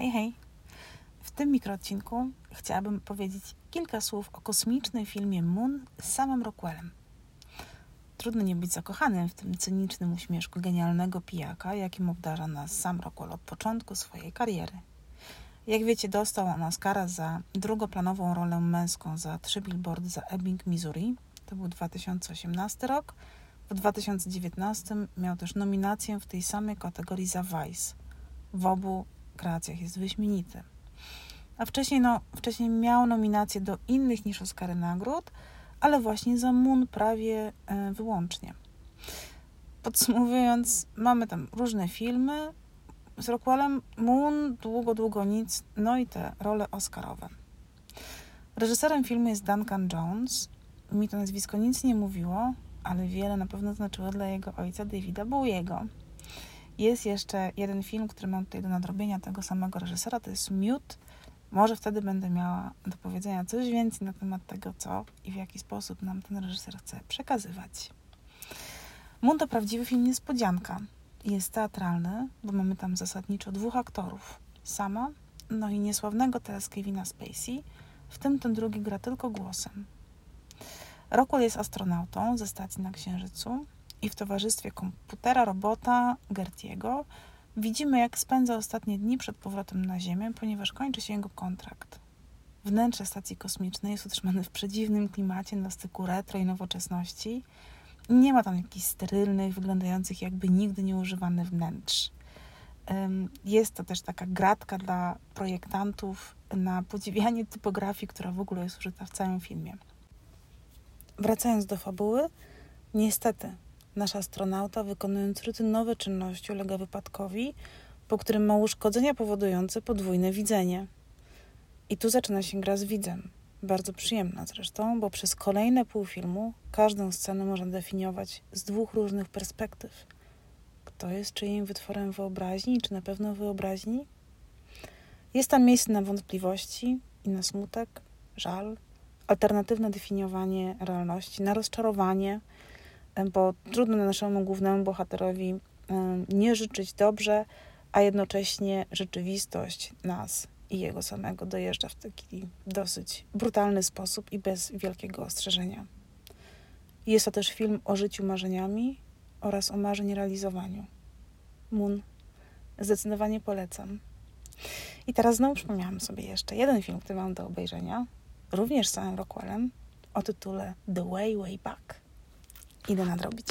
Hej, hej! W tym mikroodcinku chciałabym powiedzieć kilka słów o kosmicznym filmie Moon z samym Rockwellem. Trudno nie być zakochanym w tym cynicznym uśmieszku genialnego pijaka, jakim obdarza nas sam Rockwell od początku swojej kariery. Jak wiecie, dostał on Oscara za drugoplanową rolę męską za trzy billboardy za Ebbing, Missouri. To był 2018 rok. W 2019 miał też nominację w tej samej kategorii za Vice. W obu kreacjach jest wyśmienity. A wcześniej, no, wcześniej miał nominacje do innych niż Oscary nagród, ale właśnie za Moon prawie e, wyłącznie. Podsumowując, mamy tam różne filmy. Z Rockwellem Moon, długo, długo nic, no i te role Oscarowe. Reżyserem filmu jest Duncan Jones. Mi to nazwisko nic nie mówiło, ale wiele na pewno znaczyło dla jego ojca Davida Bowiego. Jest jeszcze jeden film, który mam tutaj do nadrobienia tego samego reżysera, to jest Mute. Może wtedy będę miała do powiedzenia coś więcej na temat tego, co i w jaki sposób nam ten reżyser chce przekazywać. Moon to prawdziwy film niespodzianka. Jest teatralny, bo mamy tam zasadniczo dwóch aktorów. Sama, no i niesławnego teraz Kevina Spacey, w tym ten drugi gra tylko głosem. Rockwell jest astronautą ze stacji na Księżycu i w towarzystwie komputera, robota Gertiego widzimy, jak spędza ostatnie dni przed powrotem na Ziemię, ponieważ kończy się jego kontrakt. Wnętrze stacji kosmicznej jest utrzymane w przedziwnym klimacie na styku retro i nowoczesności. Nie ma tam jakichś sterylnych, wyglądających jakby nigdy nie używanych wnętrz. Jest to też taka gratka dla projektantów na podziwianie typografii, która w ogóle jest użyta w całym filmie. Wracając do fabuły, niestety nasz astronauta, wykonując rutynowe czynności, ulega wypadkowi, po którym ma uszkodzenia powodujące podwójne widzenie. I tu zaczyna się gra z widzem. Bardzo przyjemna zresztą, bo przez kolejne pół filmu każdą scenę można definiować z dwóch różnych perspektyw. Kto jest czyim wytworem wyobraźni, czy na pewno wyobraźni? Jest tam miejsce na wątpliwości i na smutek, żal, alternatywne definiowanie realności, na rozczarowanie, bo trudno naszemu głównemu bohaterowi nie życzyć dobrze, a jednocześnie rzeczywistość nas i jego samego dojeżdża w taki dosyć brutalny sposób i bez wielkiego ostrzeżenia. Jest to też film o życiu marzeniami oraz o marzeń realizowaniu. Moon. Zdecydowanie polecam. I teraz znowu przypomniałam sobie jeszcze jeden film, który mam do obejrzenia, również z samym Rockwellem, o tytule The Way, Way Back. Idę nadrobić.